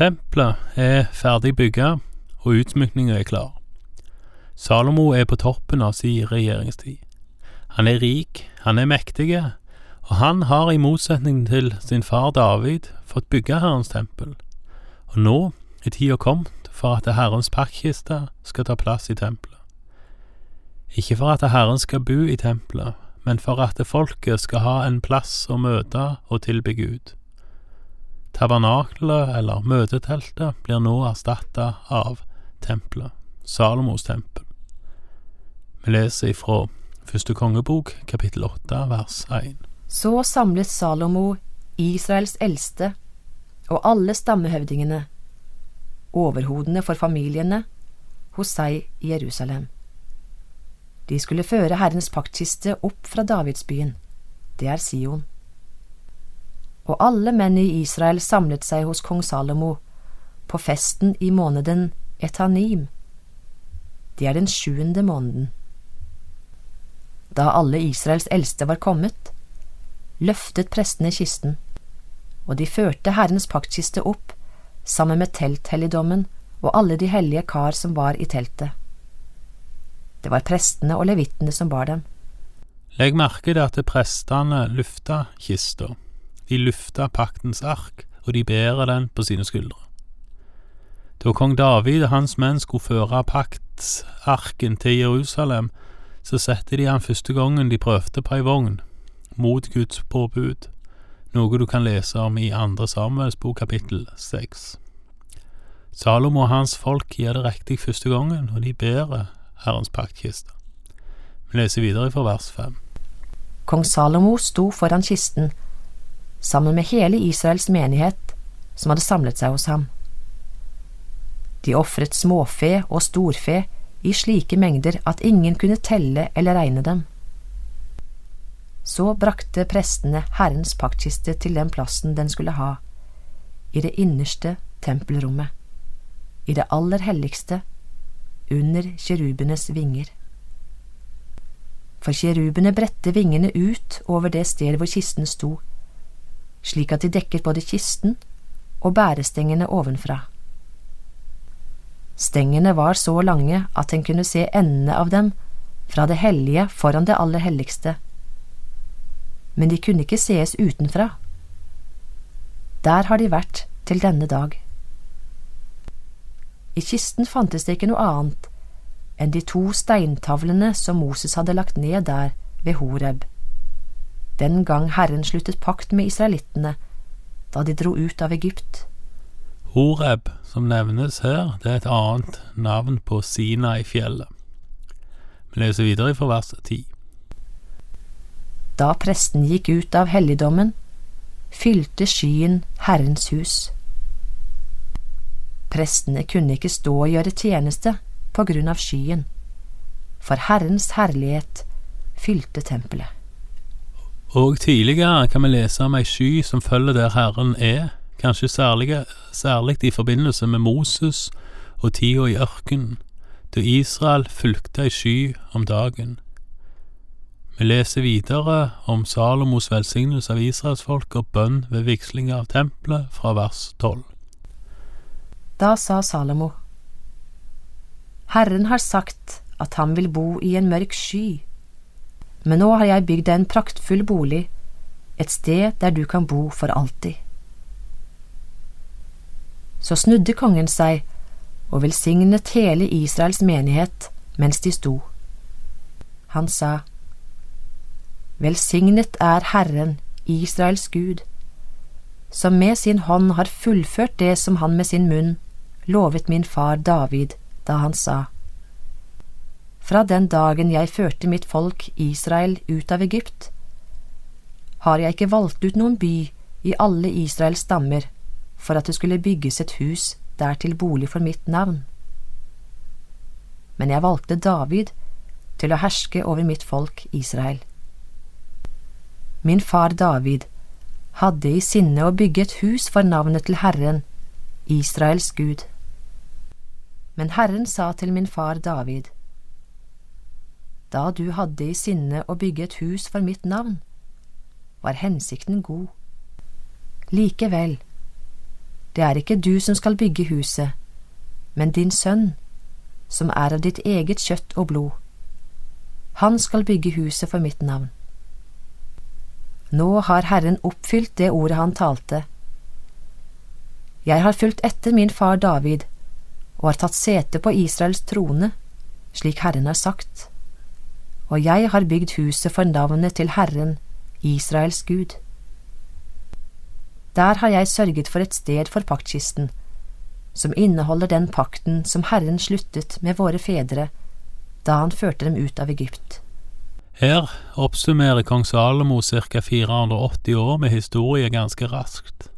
Tempelet er ferdig bygga, og utsmykninga er klar. Salomo er på toppen av sin regjeringstid. Han er rik, han er mektig, og han har i motsetning til sin far David fått bygge Herrens tempel. Og nå er tida kommet for at Herrens pakkkiste skal ta plass i tempelet. Ikke for at Herren skal bo i tempelet, men for at folket skal ha en plass å møte og tilbe Gud. Tabernakelet, eller møteteltet, blir nå erstatta av tempelet, Salomos tempel. Vi leser ifra første kongebok, kapittel åtte, vers én. Så samlet Salomo Israels eldste og alle stammehøvdingene, overhodene for familiene, hos seg i Jerusalem. De skulle føre Herrens paktkiste opp fra Davidsbyen, det er Sion. Og alle menn i Israel samlet seg hos kong Salomo på festen i måneden Etanim. Det er den sjuende måneden. Da alle Israels eldste var kommet, løftet prestene kisten, og de førte Herrens paktkiste opp sammen med telthelligdommen og alle de hellige kar som var i teltet. Det var prestene og levittene som bar dem. Legg merke til at prestene lufta kista. De lufta paktens ark, og de bærer den på sine skuldre. Da kong David og hans menn skulle føre paktsarken til Jerusalem, så satte de han første gangen de prøvde på ei vogn, mot Guds påbud, noe du kan lese om i andre Samuels kapittel seks. Salomo og hans folk gjør det riktig første gangen, og de bærer Herrens paktkiste. Vi leser videre fra vers fem. Kong Salomo sto foran kisten, sammen med hele Israels menighet som hadde samlet seg hos ham. De ofret småfe og storfe i slike mengder at ingen kunne telle eller regne dem. Så brakte prestene Herrens paktkiste til den plassen den skulle ha, i det innerste tempelrommet, i det aller helligste, under kjerubenes vinger. For kjerubene bredte vingene ut over det stedet hvor kisten sto, slik at de dekket både kisten og bærestengene ovenfra. Stengene var så lange at en kunne se endene av dem fra det hellige foran det aller helligste, men de kunne ikke sees utenfra. Der har de vært til denne dag. I kisten fantes det ikke noe annet enn de to steintavlene som Moses hadde lagt ned der ved Horeb, den gang Herren sluttet pakt med israelittene da de dro ut av Egypt. Horeb, som nevnes her, det er et annet navn på Sinai-fjellet. Vi leser videre fra vers 10. Da presten gikk ut av helligdommen, fylte skyen Herrens hus. Prestene kunne ikke stå og gjøre tjeneste på grunn av skyen, for Herrens herlighet fylte tempelet. Og tidligere kan vi lese om ei sky som følger der Herren er, kanskje særlig, i forbindelse med Moses og tida i ørkenen, da Israel fulgte ei sky om dagen. Vi leser videre om Salomos velsignelse av israelsfolk og bønn ved vigsling av tempelet fra vers tolv. Da sa Salomo, Herren har sagt at han vil bo i en mørk sky, men nå har jeg bygd deg en praktfull bolig, et sted der du kan bo for alltid. Så snudde kongen seg og velsignet hele Israels menighet mens de sto. Han sa, Velsignet er Herren, Israels Gud, som med sin hånd har fullført det som han med sin munn lovet min far David da han sa, Fra den dagen jeg førte mitt folk Israel ut av Egypt, har jeg ikke valgt ut noen by i alle Israels stammer for at det skulle bygges et hus der til bolig for mitt navn. Men jeg valgte David til å herske over mitt folk Israel. Min far David hadde i sinne å bygge et hus for navnet til Herren, Israels Gud. Men Herren sa til min far David, Da du hadde i sinne å bygge et hus for mitt navn, var hensikten god. Likevel, det er ikke du som skal bygge huset, men din sønn, som er av ditt eget kjøtt og blod. Han skal bygge huset for mitt navn. Nå har Herren oppfylt det ordet han talte. Jeg har fulgt etter min far David og har tatt sete på Israels trone, slik Herren har sagt, og jeg har bygd huset for navnet til Herren, Israels Gud. Der har jeg sørget for et sted for paktkisten, som inneholder den pakten som Herren sluttet med våre fedre da han førte dem ut av Egypt. Her oppsummerer kong Salomo ca. 480 år med historie ganske raskt.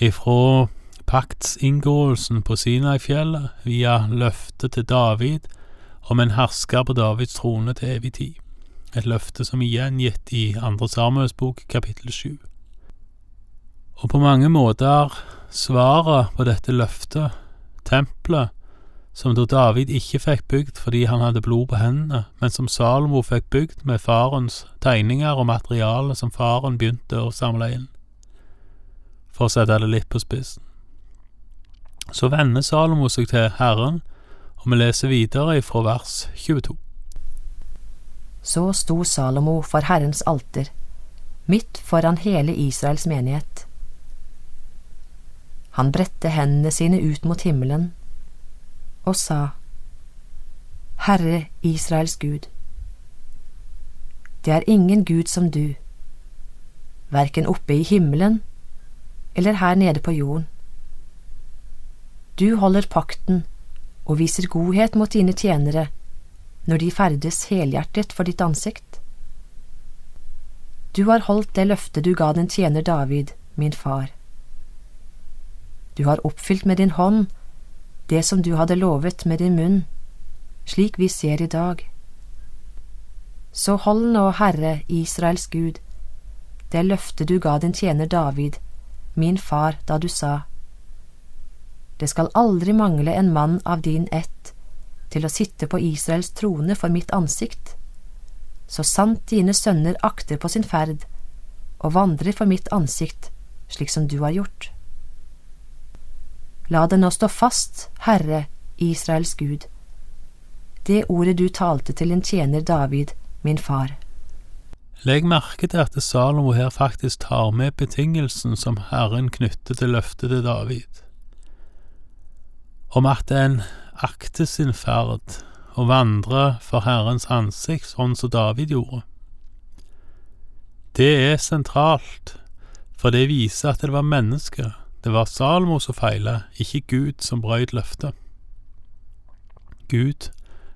Ifra paktsinngåelsen på Sinai-fjellet via løftet til David om en hersker på Davids trone til evig tid, et løfte som igjen gitt i Andre Samuels bok kapittel sju. Og på mange måter svaret på dette løftet, tempelet, som da David ikke fikk bygd fordi han hadde blod på hendene, men som Salomo fikk bygd med farens tegninger og materiale som faren begynte å samle inn. For å sette det litt på spissen. Så vender Salomo seg til Herren, og vi leser videre fra vers 22. Så sto Salomo for Herrens alter, midt foran hele Israels menighet. Han bredte hendene sine ut mot himmelen og sa, Herre Israels Gud, det er ingen Gud som du, verken oppe i himmelen eller her nede på jorden. Du holder pakten og viser godhet mot dine tjenere når de ferdes helhjertet for ditt ansikt. Du har holdt det løftet du ga den tjener David, min far. Du har oppfylt med din hånd det som du hadde lovet med din munn, slik vi ser i dag. Så hold nå, Herre, Israels Gud, det løftet du ga din tjener David, min far, da du sa, Det skal aldri mangle en mann av din ett til å sitte på Israels trone for mitt ansikt, så sant dine sønner akter på sin ferd og vandrer for mitt ansikt slik som du har gjort. La det nå stå fast, Herre, Israels Gud, det ordet du talte til din tjener David, min far. Legg merke til at Salomo her faktisk tar med betingelsen som Herren knytter til løftet til David, om at en akter sin ferd og vandrer for Herrens ansikt, sånn som David gjorde. Det er sentralt, for det viser at det var mennesket, det var Salomo som feila, ikke Gud som brøyt løftet. Gud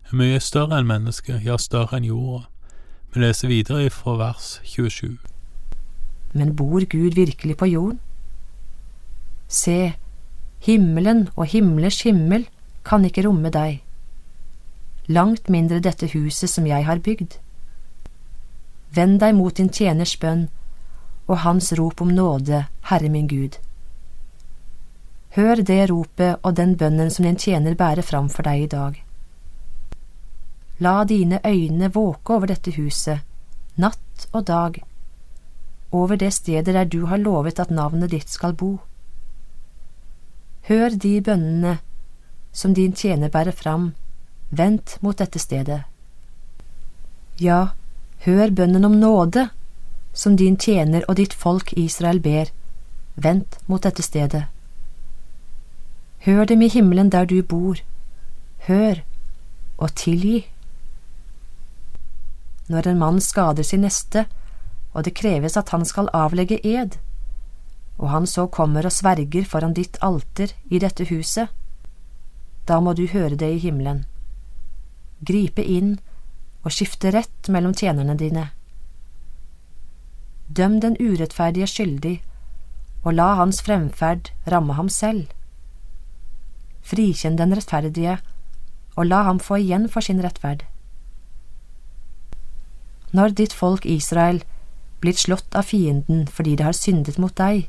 er mye større enn mennesket, ja, større enn jorda. Vi leser videre fra vers 27. Men bor Gud virkelig på jorden? Se, himmelen og himlers himmel kan ikke romme deg, langt mindre dette huset som jeg har bygd. Vend deg mot din tjeners bønn og hans rop om nåde, Herre min Gud. Hør det ropet og den bønnen som din tjener bærer fram for deg i dag. La dine øyne våke over dette huset, natt og dag, over det stedet der du har lovet at navnet ditt skal bo. Hør de bønnene som din tjener bærer fram, vendt mot dette stedet. Ja, hør bønnen om nåde som din tjener og ditt folk Israel ber, vendt mot dette stedet. Hør dem i himmelen der du bor. Hør og tilgi. Når en mann skader sin neste, og det kreves at han skal avlegge ed, og han så kommer og sverger foran ditt alter i dette huset, da må du høre det i himmelen. Gripe inn og skifte rett mellom tjenerne dine. Døm den urettferdige skyldig, og la hans fremferd ramme ham selv frikjenn den rettferdige, og la ham få igjen for sin rettferd. Når ditt folk Israel blir slått av fienden fordi det har syndet mot deg,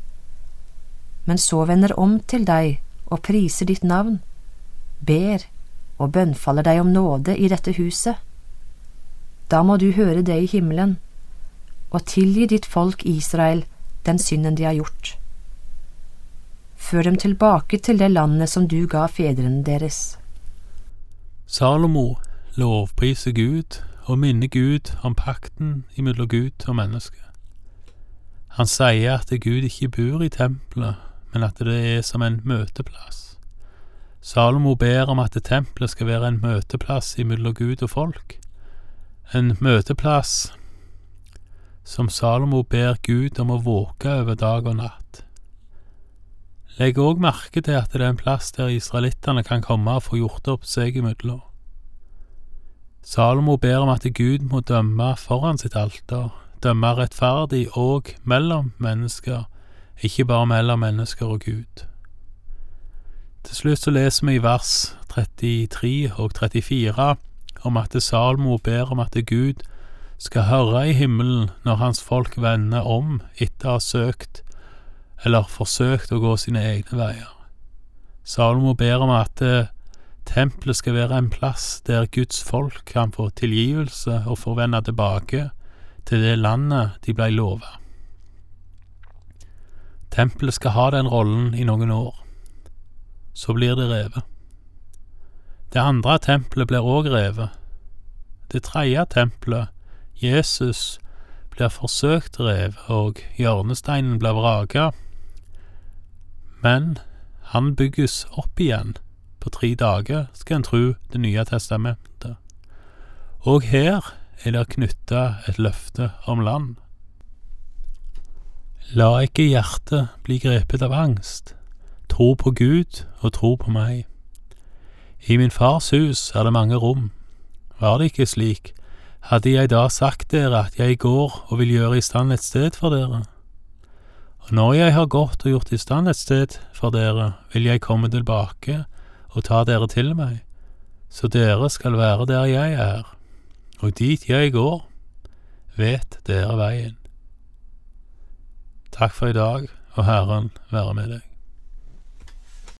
men så vender om til deg og priser ditt navn, ber og bønnfaller deg om nåde i dette huset, da må du høre det i himmelen og tilgi ditt folk Israel den synden de har gjort. Før dem tilbake til det landet som du ga fedrene deres. Salomo lovpriser Gud og minner Gud om pakten imellom Gud og mennesket. Han sier at Gud ikke bor i tempelet, men at det er som en møteplass. Salomo ber om at tempelet skal være en møteplass imellom Gud og folk, en møteplass som Salomo ber Gud om å våke over dag og natt. Legg òg merke til at det er en plass der israelittene kan komme og få gjort opp seg imellom. Salomo ber om at Gud må dømme foran sitt alter, dømme rettferdig òg mellom mennesker, ikke bare mellom mennesker og Gud. Til slutt så leser vi i vers 33 og 34 om at Salmo ber om at Gud skal høre i himmelen når hans folk vender om etter å ha søkt eller forsøkt å gå sine egne veier. Salomo ber om at tempelet skal være en plass der Guds folk kan få tilgivelse og få vende tilbake til det landet de blei lova. Tempelet skal ha den rollen i noen år. Så blir det revet. Det andre tempelet blir òg revet. Det tredje tempelet, Jesus, blir forsøkt revet, og hjørnesteinen blir vraka, men han bygges opp igjen på tre dager, skal en tro Det nye testamentet. Og her er det knytta et løfte om land. La ikke hjertet bli grepet av angst. Tro på Gud og tro på meg. I min fars hus er det mange rom. Var det ikke slik, hadde jeg da sagt dere at jeg går og vil gjøre i stand et sted for dere. Og når jeg har gått og gjort i stand et sted for dere, vil jeg komme tilbake og ta dere til meg, så dere skal være der jeg er, og dit jeg går, vet dere veien. Takk for i dag, og Herren være med deg.